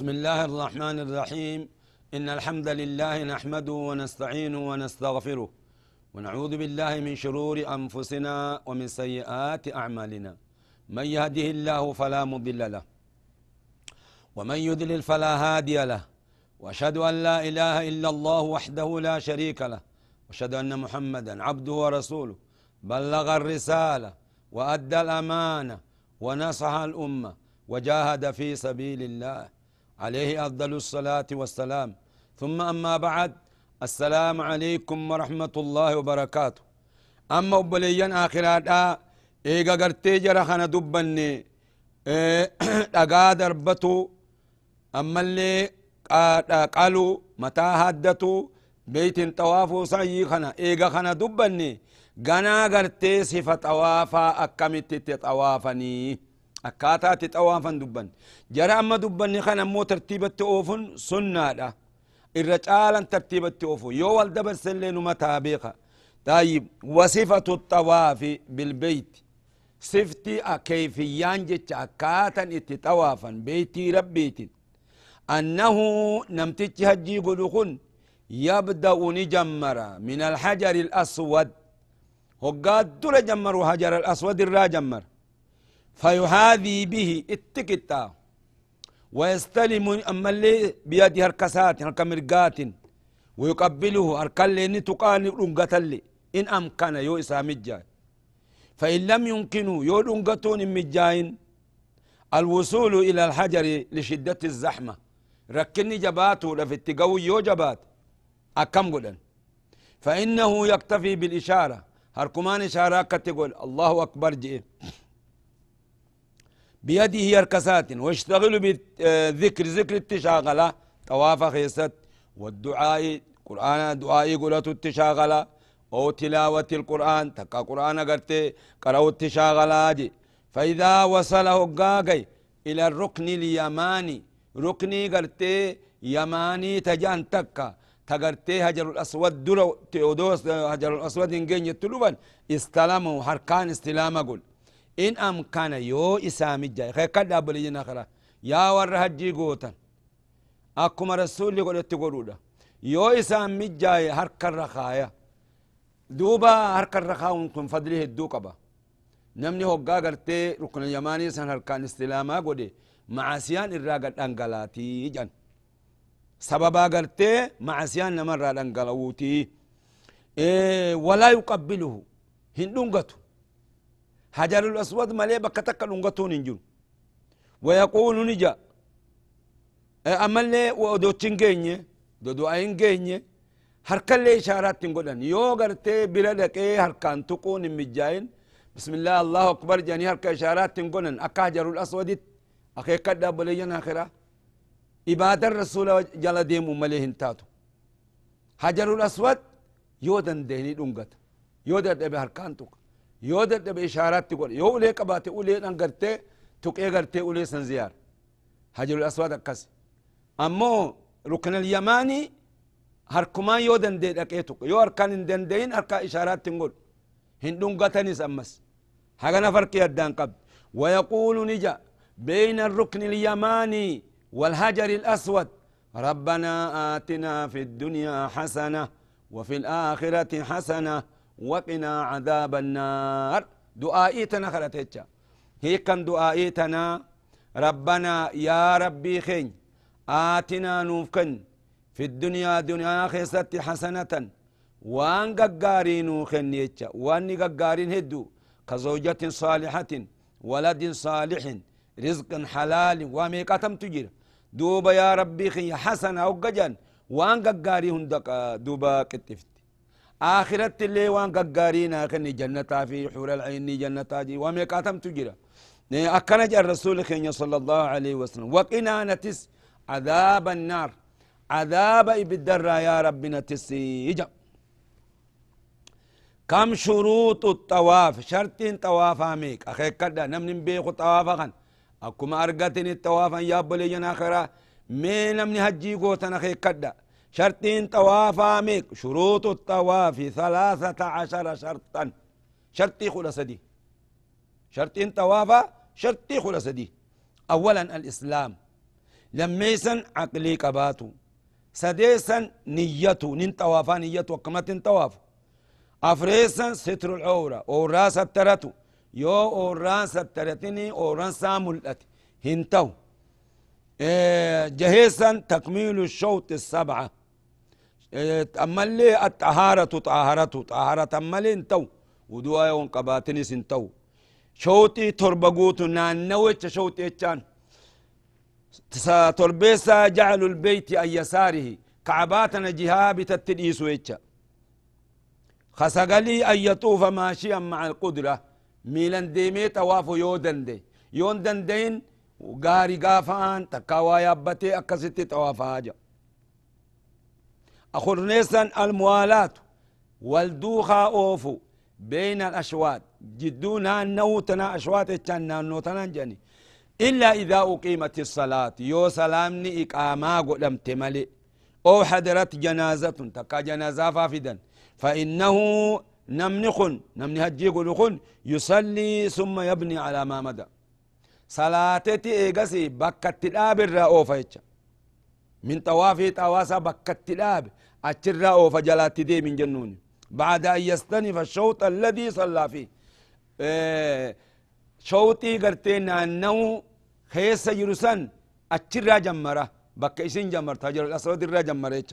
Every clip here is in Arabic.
بسم الله الرحمن الرحيم. إن الحمد لله نحمده ونستعينه ونستغفره ونعوذ بالله من شرور أنفسنا ومن سيئات أعمالنا. من يهده الله فلا مضل له ومن يضلل فلا هادي له. وأشهد أن لا إله إلا الله وحده لا شريك له. وأشهد أن محمدا عبده ورسوله. بلغ الرسالة وأدى الأمانة ونصح الأمة وجاهد في سبيل الله. عليه أفضل الصلاة والسلام. ثم أما بعد السلام عليكم ورحمة الله وبركاته. أما أبليان آخرات إيغا قرتي جرى خنا دبني. دقا دربتو أما اللي قالوا متى هدتو بيت طوافو سعي خنا إيغا خنا دبني. غنا قرتي صفة طوافا أكمت تطوافني jara amma dubbanni kan ammoo tartiibatti oofun sunnaadha irra caalan tartiibatti oofu yoo wal dabarsellee numa taa beeka طيب وصفة الطواف بالبيت صفتي كيفيان جتش أكاتا اتطوافا بيتي ربيت أنه نمتج هجي قلقن يبدأ نجمر من الحجر الأسود هقاد دول جمر حجر الأسود الرا جمر فيهاذي به اتكتا. ويستلم أما اللي بيد هركسات هركمرقات ويقبله هركل اللي تقاني رنقة إن أمكن يو إسامجا فإن لم يمكنوا يو رنقتون مجاين. الوصول إلى الحجر لشدة الزحمة. ركني جباته لفت قوي يو جبات. أكم قدن. فإنه يكتفي بالإشارة. هركمان إشارة كتقول الله أكبر جئ. بيده هركسات واشتغل بالذكر ذكر التشاغلة. طواف خيست والدعاء قرآن دعاء قلت التشاغلة. أو تلاوة القرآن تقى قرآن قرت قرأوا التشاغلة جي فإذا وصله قاقي إلى الركن اليماني. ركني قرت يماني تجان تكا. تقرتي هجر الأسود درو تيودوس هجر الأسود إنجين يتلوبا استلموا حركان استلام قل. إن أمكن يو إسامي جاي. خير كد أبلي جنا خلا يا ور هجي قوتا. أكما رسول يقول يتقولوا يو إسامي جاي هرك الرخايا دوبا هرك الرخاء ونكم فضله الدوكبا نمني هو قاقرتي ركن اليماني سن هركان استلاما قولي معسيان الراقة أنقلاتي جن سببا قرتي معسيان نمر أنقلوتي. إيه ولا يقبله. هندونغتو حجر الأسود ملي بكتك لنغتون انجل ويقول نجا أما اللي ودوتشن جيني دودو أين جيني هركا اللي إشارات تنقلن يو غرتي بلدك إيه هركان تقون مجاين. بسم الله الله أكبر جاني هركا إشارات تنقلن أكا حجر الأسود أخي قد بلينا آخرة. إبادة الرسول جل ديم مليه انتاتو حجر الأسود يودن ديني دنغت يودن دبي هركان تقو يو دد بإشارات تقول يو لي قبات يو لي نغرت توك إغرت يو لي سنزيار حجر الأسود أكس أمو ركن اليماني هركما يو دن دي دقيتوك يو أركان دن دين أركا إشارات تقول هندون قتني سمس هذا نفرق يدان قبل ويقول نجا بين الركن اليماني والهجر الأسود ربنا آتنا في الدنيا حسنة وفي الآخرة حسنة وقنا عذاب النار. دعائتنا خلتها هي كان دعائتنا ربنا يا ربي خين. آتنا نوفكن. في الدنيا دنيا خيست حسنة وان ققاري نوخن يتشا وان ققارين هدو كزوجة صالحة ولد صالح رزق حلال وميقاتم تجير. دوبا يا ربي خي حسنة وقجان وان ققاري هندق. دوبا كتفت. آخرت اللي وان ققارين آخر جنة في حور العين جنة جي وميقاتم تجرى. أكنج الرسول خين صلى الله عليه وسلم. وقنا نتس عذاب النار. عذاب إبدر يا ربنا تسيجا كم شروط الطواف؟ شرط طواف ميك أخي كدا نمن بيخو طوافا خان أكما أرغتني الطوافا يا بلي خيرا مي نمن هجي قوتنا أخي كدا شرطين طوافا ميك شروط الطواف ثلاثة عشر شرطا. شرطي خلص دي. شرطين طوافا شرطي خلص دي. أولا الإسلام. لميسا عقلي قباتو سديسا نيته. نين طوافا نيته وكما طواف. أفريسا ستر العورة. أوراس الترتو يو أوراس الترتني أوران ساملت هنتو. إيه جهيسا تكميل الشوط السبعة إيه أمالي الطهارة طهارة طهارة أمالي انتو. ودوا يوم قباتني سنتو. شوطي تربقوت نانوش شوطي اتشان. تربيسا جعل البيت أن يساره كعباتنا جهابي تتديسو اتشا. خسقلي أن يطوف ماشيا مع القدرة. ميلان ديمي توافو يودن دي يودن دين وغاري غافان تكاوا يابتي أكستي توافا أخر نيسان الموالات. والدوخا أوفو. بين الأشواط جدونا نوتنا أشواط اتشان نوتنا جاني إلا إذا أقيمت الصلاة. يو سلامني إقاما قدم تملي. أو حضرت جنازة تكا جنازة فافدا فإنه نمنخن. نمني هجي قلخن يصلي ثم يبني على ما مدى. صلاتتي إيقسي بكت الآب الرأو فيتش من طوافي طواسا بكت الآب أتشر فجلات دي من جنوني بعد أن يستنف الشوط الذي صلى فيه. إيه شوطي قرتين أنه خيس يرسن أتشر جمرة. بك إسين جمر تجر الأسود الرا جمرة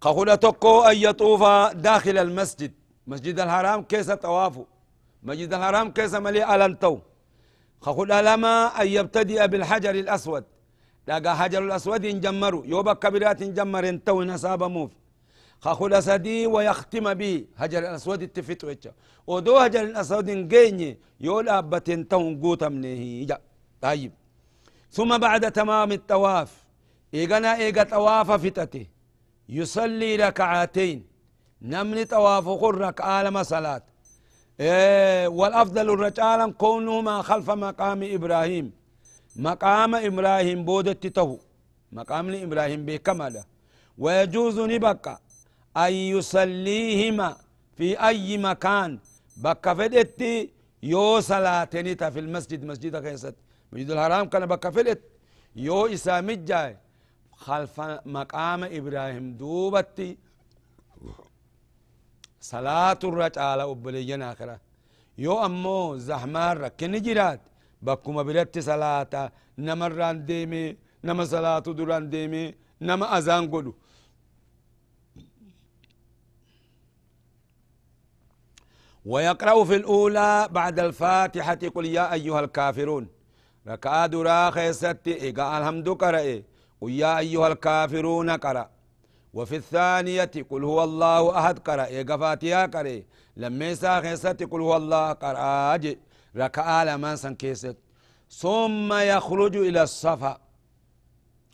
قهول تكو أن يطوف داخل المسجد. مسجد الحرام كيس طوافه. مسجد الحرام كيس ملي ألنتو قهول لما أن يبتدئ بالحجر الأسود. لقى حجر الأسود ينجمروا يوبا كبيرات ينجمر انتو نساب موف. خخل سدي ويختم به حجر الأسود التفت ويتشا. ودو حجر الأسود نجيني يول أبتين تون قوتا منه طيب. ثم بعد تمام الطواف إيغنا إيغا طواف فتته. يصلي ركعتين نمني طواف خر ركعة لما صلاة إيه والأفضل الرجال كونهما خلف مقام إبراهيم. مقام إبراهيم بودت تهو مقام إبراهيم بكمله ويجوز نبقى أن يصليهما في أي مكان. بكا فدت يو صلاة في المسجد. مسجد كيست مسجد الحرام كان بكا فدت يو إسامي جاي. خلف مقام إبراهيم دوبتي. صلاة الرجال أبليين آخرة يو أمو زحمان ركن جرات بكما برت صلاة نمران ديمي نما صلاة دران ديمي نما أذان قدو ويقرأ في الأولى بعد الفاتحة قل يا أيها الكافرون ركعة درا خيست إيقا الحمد قرأ ويا أيها الكافرون قرأ وفي الثانية قل هو الله أحد قرأ إيقا فاتحة قرأ. لما يسا خيست قل هو الله قرأ ركعة لما سنكيست. ثم يخرج إلى الصفا.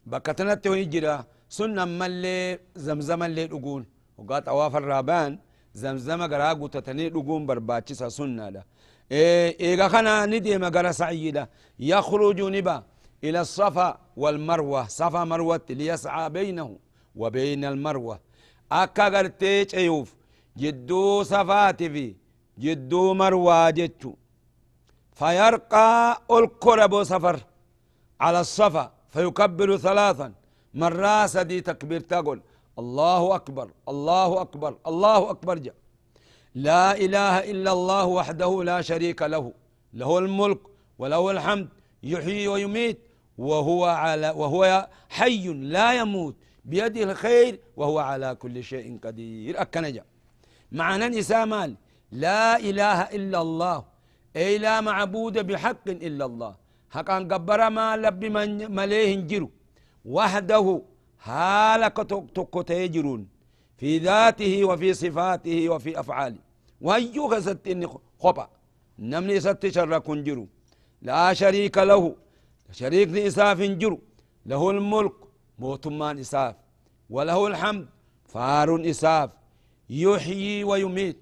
بكتنت ويجرى. سنة ملي زمزم اللي تقول وقات أواف الرابان. زمزم غرا غوتتني دغون برباچسا سنة دا إيغا خنا نديم غرا سعيدا يخرج نبا إلى الصفا والمروة. صفا مروة ليسعى بينه. وبين المروة. أكا غرتي تشيوف جدو صفات في جدو مروة جتو فيرقى الكرب سفر على الصفا فيكبر ثلاثا. مرة سدي تكبير تقول الله أكبر الله أكبر الله أكبر جاء. لا إله إلا الله وحده لا شريك له. له الملك وله الحمد يحيي ويميت وهو على وهو حي لا يموت. بيده الخير وهو على كل شيء قدير. أكنجا. معنى نسامال لا إله إلا الله. أي لا معبود بحق إلا الله. حقا قبر ما لب من مليه جرو. وحده حالك تكتيجرون في ذاته وفي صفاته وفي أفعاله. وهيو غزت إني خبأ. نمني ست شر جرو. لا شريك له. شريك إساف جرو. له الملك موتمان إساف. وله الحمد فار إساف. يحيي ويميت.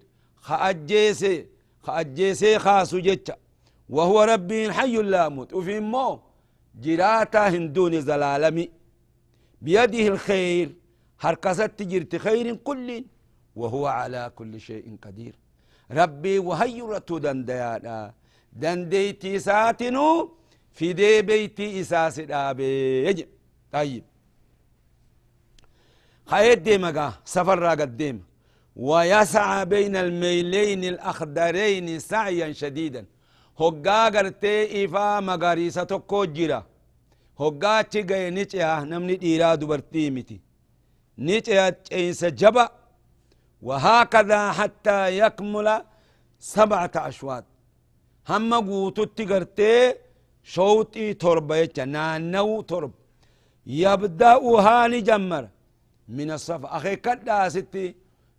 خأجيسي خأجيسي خاص جتش وهو ربي حي لا موت. وفي مو جراتا هندون زلالمي. بيده الخير. هركست تجرت خير كل. وهو على كل شيء قدير. ربي وهي رتو دنديانا. دنديتي ساتنو في دي بيتي إساس دابي. طيب. خيد ديمقا سفر راقد ديم ويسعى بين الميلين الأخضرين سعيا شديدا. ifaa magariisa tokko jira hoggaachi gaye ni ceha namni dhiiraa dubartii miti ni ceha ceensa jaba وهكذا حتى يكمل سبعة أشواط. هم قوتت قرتي شوطي تربة نانو ترب يبدأها نجمر من الصف. أخي كدا ستي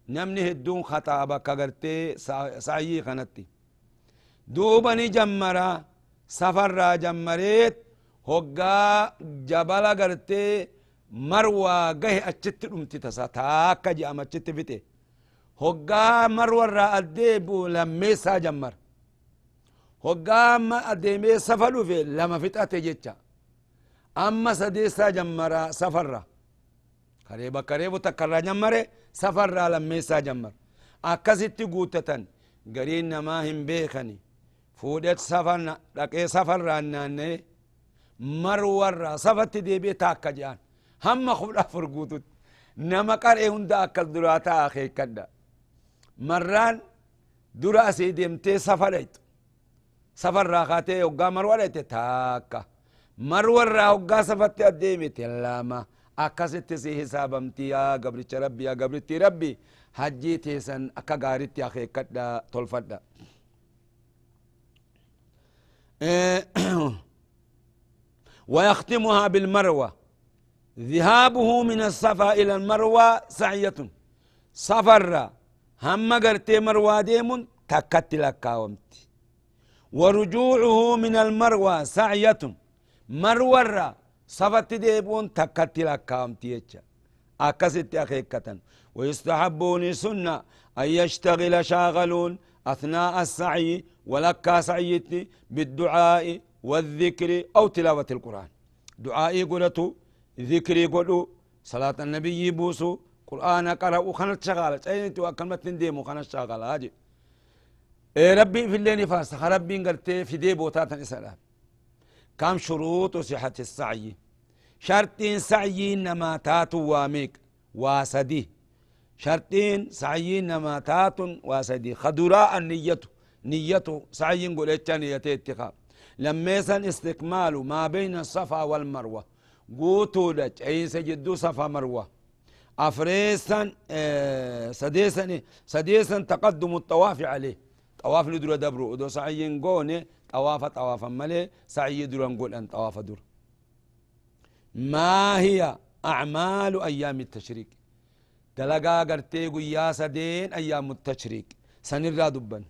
نمني هدون خطابك قرتي سعي خنتي. دوبني جمرا سفر را جمريت هقا جبل قرتي مروى قه أجت أمتي تسا. تاكا أما أجت فيتي. هقا مروى را أديبو لميسا جمر. هقا ما أديمي سفلو في لما فتأتي جيتشا. أما سديسا جمرا سفر قريبا kareeba kareebota karraa mare safarraa lammeessaa jammar. Akkasitti guuttatan gariin namaa hin beekani. Fuudhe dhaqee safarraan naanna'e mar warraa safatti deebi'e taakka je'an. Hamma kudha afur guututti nama qaree hunda akkas duraa ta'a keekkadha. Marraan dura asii deemtee safaraytu safarraa kaatee hoggaa marwa dhayte taakka. Marwarraa hoggaa safatti addeemite lama akkasitti si hisaabamti yaa gabricha rabbi yaa gabritti rabbi hajjii teessan akka gaaritti akeekkadha tolfadha ويختمها بالمروة ذهابه من الصفا إلى المروة سعية سفر هم قرتي مروة ديم تكت لكاومت ورجوعه من المروة سعية مروة صفت ديبون تكت لكاومت يتشا أكست أخيكة ويستحبون سنة أن يشتغل شاغلون أثناء السعي ولكا سعيتي بالدعاء والذكر أو تلاوة القرآن. دعائي قلتو ذكري قلو صلاة النبي بوسو قرآن قرأ خنت شغالة أينتو أكلمة ديمو خنت شغالة هاجي إيه ربي في الليل فاسخ ربي قلت في دي بوتات إسلام كم شروط صحة السعي؟ شرطين سعي نما تاتو واميك واسدي. شرطين سعي نما تات واسدي. خدراء النية نية سعي نقول نية اتخاذ. لميسا استكمال ما بين الصفا والمروة. قوتو لج عيسى جدو صفا مروة؟ أفريسا آه سديسا سديسا تقدم الطواف عليه. طواف ندر دبرو ودو سعي نقول طواف طوافا ملي سعي در نقول أن طواف در ما هي أعمال أيام التشريك دلقا قرتي قيا سدين أيام التشريك سنرى دبن.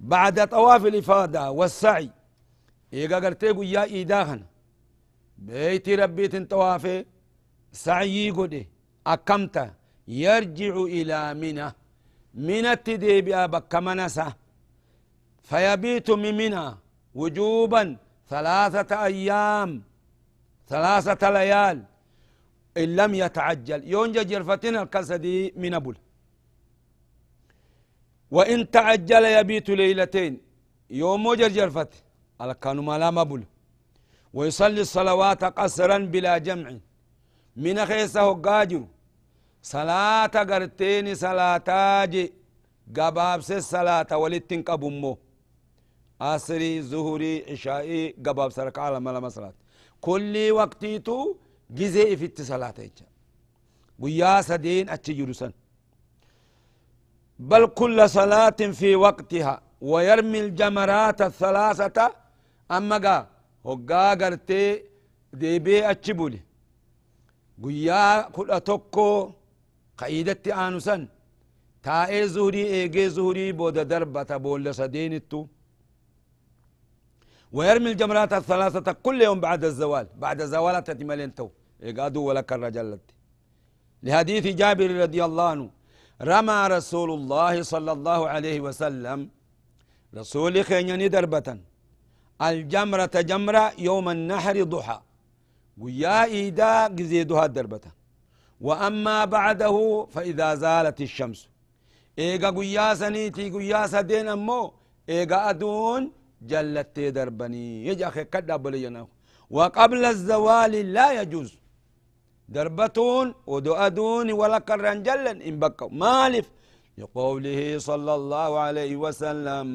بعد طواف الإفادة والسعي إيقا قرتي قيا إيداخن بيت ربي تنطوافي سعي قدي أكمت يرجع إلى منى. منى تديبيا بك منسة فيبيت من منى وجوبا ثلاثة أيام ثلاثة ليال إن لم يتعجل. يونجا جرفتين الكسدي من أبول وإن تعجل يبيت ليلتين. يوم جرجرفت على كانوا ما لا مبل ويصلي الصلوات قصرا بلا جمع. من خيسه قاجر. صلاة قرتين صلاة جي قباب الصلاة ولتن قبمو أسري زهري عشائي قباب سرك على ملا صلاة كل وقتيتو جزء في الصلاة ويا سدين أتجرسن بل كل صلاة في وقتها. ويرمي الجمرات الثلاثة. أما قا هقا قرتي ديبي أتشبولي قيا كل أتوكو قيدت آنسان تائي زهري ايجي زهري بود دربة بول سدين ويرمي الجمرات الثلاثة كل يوم بعد الزوال. بعد زوال تتملين تو. إيقادوا ولك الرجلت لحديث جابر رضي الله عنه رمى رسول الله صلى الله عليه وسلم رسول خيني دربة الجمرة جمرة يوم النحر ضحى. ويا إيدا قزيدها دربة وأما بعده فإذا زالت الشمس. إيغا قيا سنيتي قيا سدين أمو إيغا أدون جلت دربني يجا أخي كدأ بلينا وقبل الزوال لا يجوز. دربتون ودو أدون ولا كرن جلن إن بكوا. مالف. لقوله صلى الله عليه وسلم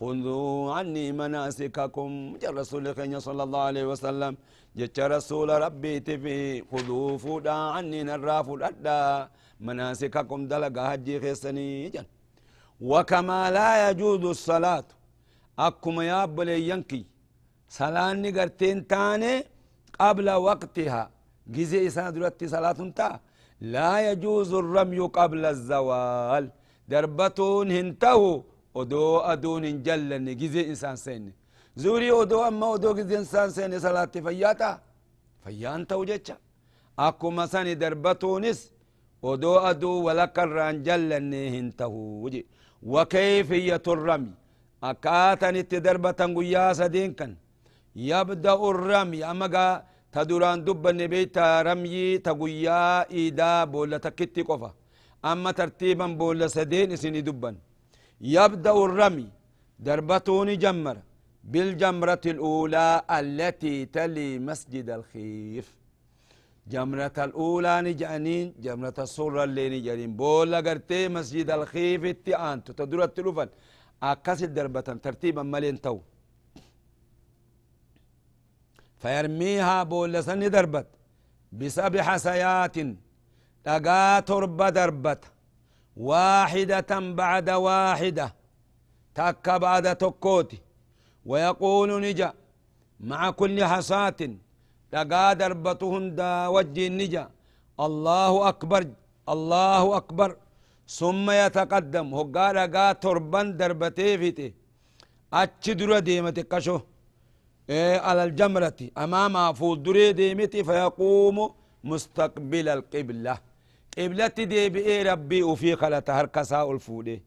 خذوا عني مناسككم. جاء رسول الله صلى الله عليه وسلم. جاء رسول ربي تفي خذوا فودا عني نراف الأدى مناسككم دلقا هجي خيسني. وكما لا يجوز الصلاة. أكما يابلي ينكي صلاة نقرتين تاني قبل وقتها جزء إسان دلتي صلاة تا لا يجوز الرمي قبل الزوال دربتون هنتهو ودو أدون جلني جزء إنسان سيني زوري ودو أما ودو جزء إنسان سيني صلاة فياتا فيان توجتشا أكو مساني دربتونس ودو أدو ولك الرانجل هنته وجي وكيفية الرمي أكاتن التدربة قياسة دينكن يبدأ الرمي أما تدوران دب بيتا رمي تقويا إيدا بولا تكتي قفا أما ترتيبا بولا سدين سني دبا يبدأ الرمي دربتوني جمر بالجمرة الأولى التي تلي مسجد الخيف جمرة الأولى نجانين جمرة الصورة اللي نجانين بولا قرتي مسجد الخيف التئان تدور التلوفن أكاسل دربة ترتيبا ملين تو. فيرميها بولا سن دربت بسبع حسيات لقا ترب دربت. واحدة بعد واحدة تك بعد تكوتي ويقول نجا مع كل حصاة لقا دربتهن دا وجه النجا الله أكبر الله أكبر. ثم يتقدم. هو قال تربان دربتي فيتي. أتش درا ديمتي قشو. إيه على الجمرة. أمام فول دري ديمتي فيقوم مستقبل القبلة. قبلتي دي بإيه ربي وفي خلتها هركسا الفودي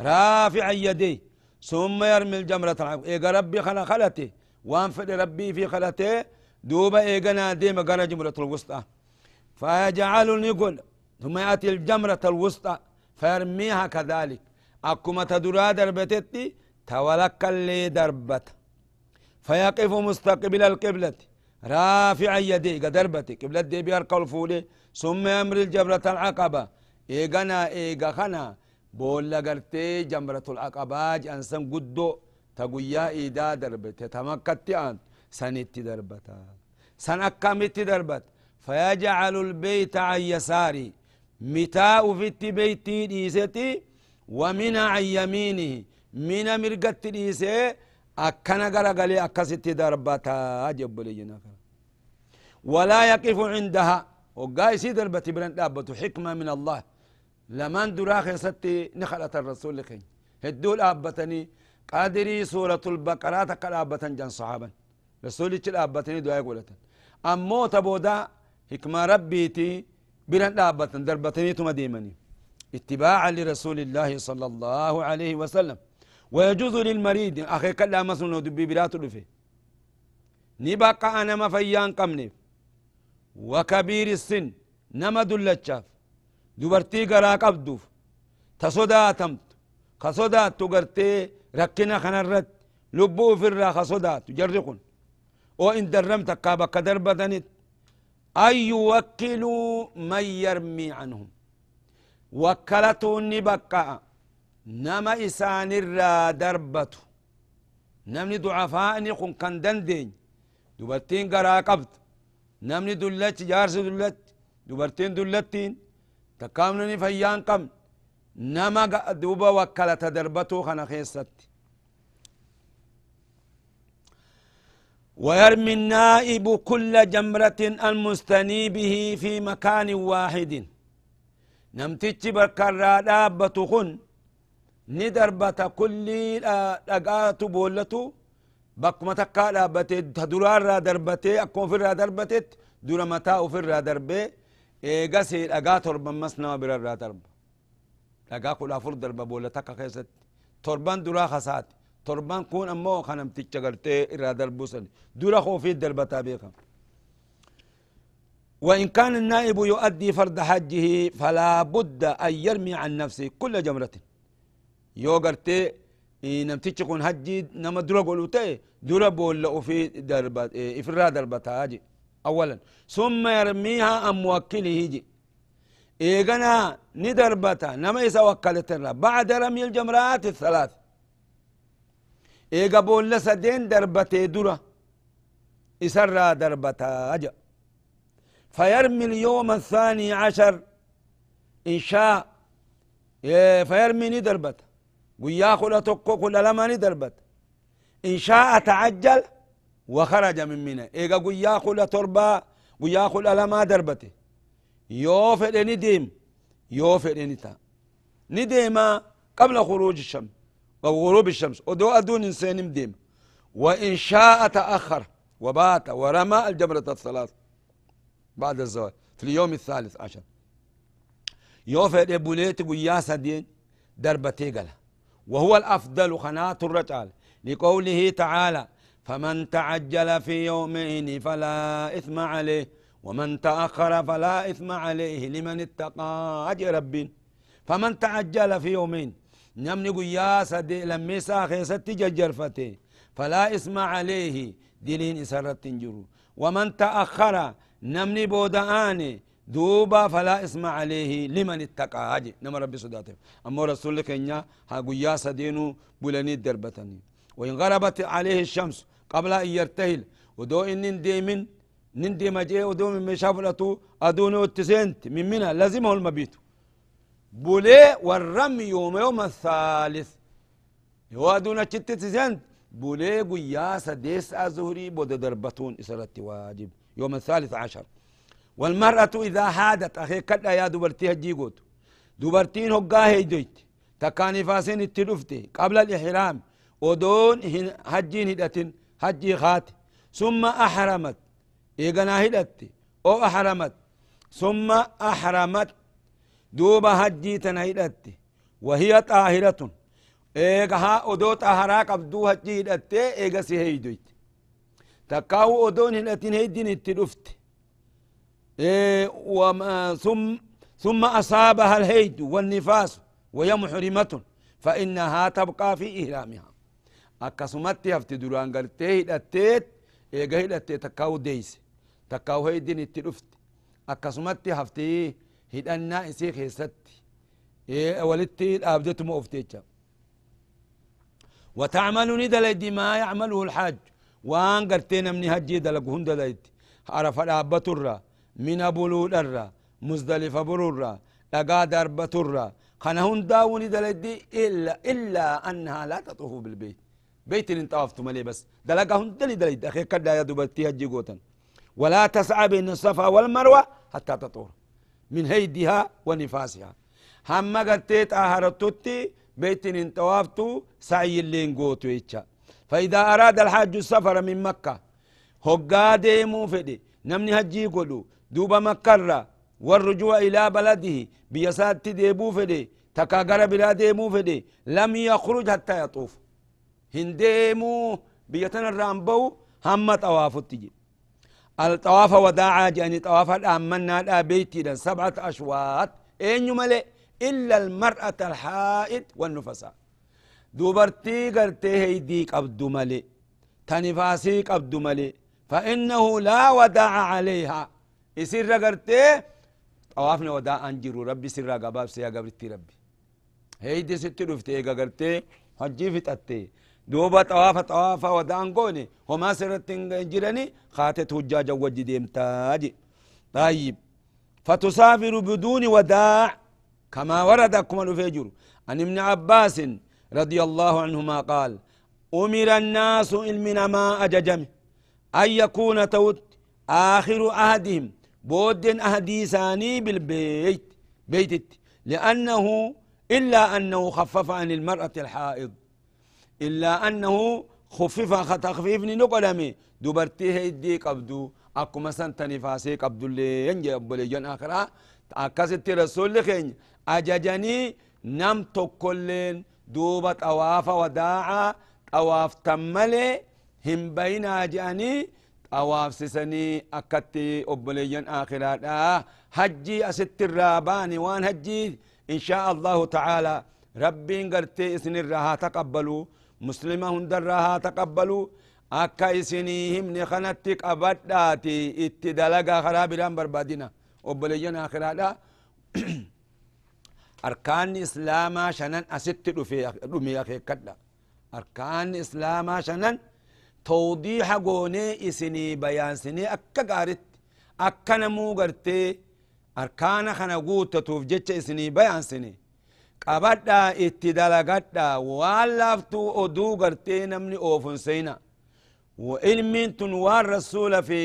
رافع يدي. ثم يرمي الجمرة. إيه ربي خلا خلتي وانفد ربي في خلته دوبا إيقنا ديما قنا جمرة الوسطى. فيجعل يقول ثم يأتي الجمرة الوسطى. فيرميها كذلك. أكما تدرى دربتتي تولك اللي دربت. فيقف مستقبل القبلة. رافعا يديه دربتي. قبلة دي بيرقى الفولي ثم يمر الجمرة العقبة. إيقنا إيقا خنا. بولا قرتي جمرة العقبة أنسان قدو. تقويا إيدا دربتي. تمكتي أنت سنت دربتا. سن أكامت دربت. فيجعل البيت عن يساري. متاء في بيتي ديستي ومن عن يمينه من مرقت ديسي أكنا قرقلي أكست دربتا أجب لي ولا يقف عندها. وقايسي دربتي برن دابته حكمة من الله. لمن دراخي ستي نخلة الرسول لكي هدول أبتني قادري سورة البقرة تقل جن صحابا رسول الأبتني دعاء قولتا أمو تبودا حكمة ربيتي. برن دابة دربتني ثم ديمني اتباعا لرسول الله صلى الله عليه وسلم. ويجوز للمريض أخي كلا مسنو دبي برات لفي نبقى أنا ما فيان قمني وكبير السن نما دلتشاف دبرتي قرا قبدوف تصداتمت خصدات تقرتي ركنا خنرت. لبو في الرا خصدات جرقون وإن درمت كابك دربتنت أن يوكلوا من يرمي عنهم. وكلته نبقى نما إسان الرا دربته نمني ضعفاء نقن كان دندين. دبرتين قرا قبض. نمني دلت جارس دلت دبرتين دلتين تكامنني فيان قم. نما دوبا وكلت دربته خنا خيست ويرمي النائب كل جمرة المستني به في مكان واحد. نمتج بركرا دابة خن ندربة كل دقات بولتو. بكما تكا دابة تدرار را دربتي أكون في را دربتت دور متى في را دربه. إيغا سي دقات تربا مسنا برا را درب. دقا كل أفر دربة بولتك خيست. تربان درا خسات. تربان كون أمو خنم تيجا إرا دربوسن دورا خوفي دربتا بيخم وإن كان النائب يؤدي فرض حجه فلا بد أن يرمي عن نفسه كل جمرة. يو قرتي نمتيش كون حجي نما درا قولوتي درا بول في دربت إفرا دربتا هاجي أولا. ثم يرميها أم موكله يجي إيغنا ندربتا. نما يسا وكالتنا بعد رمي الجمرات الثلاث. إيغا بول سدين دربتي درا إسرى دربتا أجا فيرمي اليوم الثاني عشر إن شاء فيرمي ندربت ويا كل تقو كل لما ندربت إن شاء تعجل وخرج من منى إيغا ويا كل تربا ويا كل لما دربته يوفد نديم يوفد نتا نديما قبل خروج الشمس أو غروب الشمس ودو أدون إنسان مديم وإن شاء تأخر وبات ورمى الجبرة الثلاث بعد الزواج في اليوم الثالث عشر. يوفد بوليت وياسا دين دربتي قال وهو الأفضل خنات الرجال. لقوله تعالى فمن تعجل في يومين فلا إثم عليه ومن تأخر فلا إثم عليه لمن اتقى أجر رب فمن تعجل في يومين نمني قياسا دي لميسا خيستي ججرفتي فلا إثم عليه دلين إسرت تنجرو. ومن تأخر نمني بودآني دوبا فلا اسم عليه لمن اتقى. هاجي نما ربي صداته أما رسول لك إنيا ها قياسا دينو بلني دربتني. وإن غربت عليه الشمس قبل أن يرتهل ودو إن ديمن نندي مجيه ودو من مشافلته أدوني واتسنت من منها لازمه المبيت. بولي والرمي يوم يوم الثالث. يوادونا تشتت بولي قياسا ديس أزهري بود دربتون إسرت واجب. يوم الثالث عشر. والمرأة إذا حادت أخي كدا يا قوت. دوبرتين هقا هيديت تكاني فاسين التلفتي قبل الإحرام. ودون هجين هدتين. هجي خات. ثم أحرمت. إيقنا هدت. أو أحرمت. ثم أحرمت. دوبا هجي تنهدت وهي طاهرة إيقها أدو طهرا قبدو هجي هدت إيقا سيهيدويت تكاو أدون هدتين هيدين التلفت إيه وما ثم ثم أصابها الهيد والنفاس وهي محرمة فإنها تبقى في إهرامها أكسمت يفتي دران قرتي هدتيت إيقا هدتي تكاو ديس تكاو هيدين التلفت أكسمت يفتي هدنا إسي خيست إيه ولدتي أبدت مؤفتيتشا وتعمل ندل ما يعمله الحاج وان قرتين من هجي دلقهن دلت عرف الأبة الرّ من بلود الرّ مزدلفة برورة لقا دربة الرّ خنا هنداوني إلا إلا أنها لا تطوف بالبيت بيت اللي طافت ملي بس دلقا هندلي دلد أخي كدا يا دبتي هجي قوتا ولا تسعى بين الصفا والمروة حتى تطور من هيدها ونفاسها. هم قرتيت آهرتوتي بيت ان طوافتو سعي اللي نقوتو يتشا فإذا أراد الحاج السفر من مكة هقا ديمو فدي. نمني هجي قدو دوبا مكرة والرجوع إلى بلده بيسات ديبو فدي. تكاغر بلا ديمو فدي. لم يخرج حتى يطوف. هنديمو بيتنا الرامبو هم طواف تجي. الطواف وداعا جاني طواف الأمنا لا بيتي سبعة أشواط. أين ملئ إلا المرأة الحائض والنفساء. دوبرتي قرتي هيدي قبض ملي. تنفاسي قبض ملي. فإنه لا وداع عليها. يسر قرتي؟ طوافنا وداع أنجرو ربي سر قباب سيا قبرتي ربي. هيدي ست رفتي قرتي. حجي فتأتي دوبا طواف طواف وداع قوني. وما سرت جرني خاتت هجاجا وجي ديمتاجي طيب. فتسافر بدون وداع كما ورد كما نفجر عن ابن عباس رضي الله عنهما قال أمر الناس من ما أججم. أن يكون توت آخر عهدهم بود أهدي ثاني بالبيت بيت لأنه إلا أنه خفف عن المرأة الحائض. إلا أنه خفف تخفيف نقلمي. دبرتي هيدي قبدو أكو مثلا تنفاسي قبدو اللي ينجي أبولي جن آخرا أكست رسول لخين. أججني نم تكلين دوبة أواف وداعا. أواف تملي. هم بين أجاني. أواف سسني أكتي أبولي جن آخرا هجي أست الراباني. وان هجي إن شاء الله تعالى. ربي قرتي إسن الرها تقبلوا مسلمة هندرها تقبلوا أكا إسنيهم نخنتك أبداتي. اتدلقا خرابران بربادنا وبليجن آخرا أركان إسلاما شنن أست رمي أخي كدا أركان إسلاما شنن توضيح قوني إسني بيان سني أكا قارت أكا نمو قرتي أركان خنا قوتتوف إسني بيان سني laaftuu oduu gartee namni oofun seyna. Ilmiin tun waan rasuula fi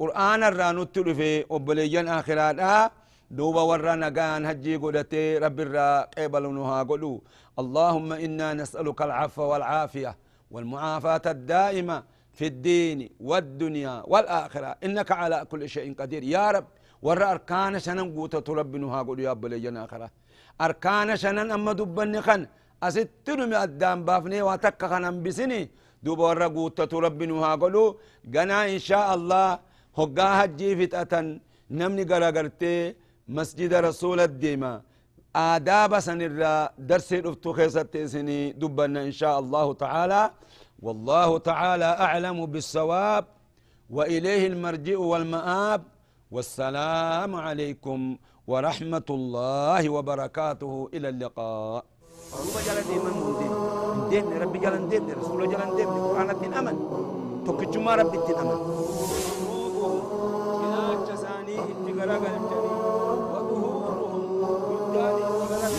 qur'aana irraa nutti dhufe obboleeyyan akhiraadha. دوبا ورا نقان هجي قدتي رب الرا قبل نها قلو اللهم إنا نسألك العفو والعافية والمعافاة الدائمة في الدين والدنيا والآخرة إنك على كل شيء قدير يا رب ورا أركان شنن قوتة رب نها قلو يا بلينا آخرة أركان شنن أما دبني خن أستنو من بافني واتك خن أنبسني دوبا ورا قوتة ربي نها قلو. قنا إن شاء الله. هقا هجي فتأة نمني قرقرتي مسجد رسول الديما. آداب سنرى درس خيصة سني دبنا إن شاء الله تعالى. والله تعالى أعلم بالصواب. وإليه المرجع والمآب. والسلام عليكم ورحمة الله وبركاته. إلى اللقاء. روبا جلن ديما مندين دين. ربي جلن دين. رسول جلن دين. قرآن الدين أمن تكجما ربي الدين أمن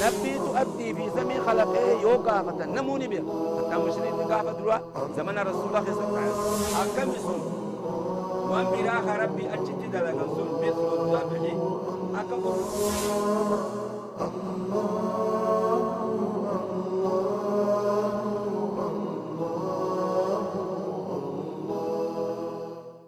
نبي تؤدي في زمن خلقه يوقع فتن نموني بها حتى مشرين قافة دروا زمن رسول الله صلى الله عليه وسلم. أكم يسون وان براخ ربي أجد دلقا سن Allah, on.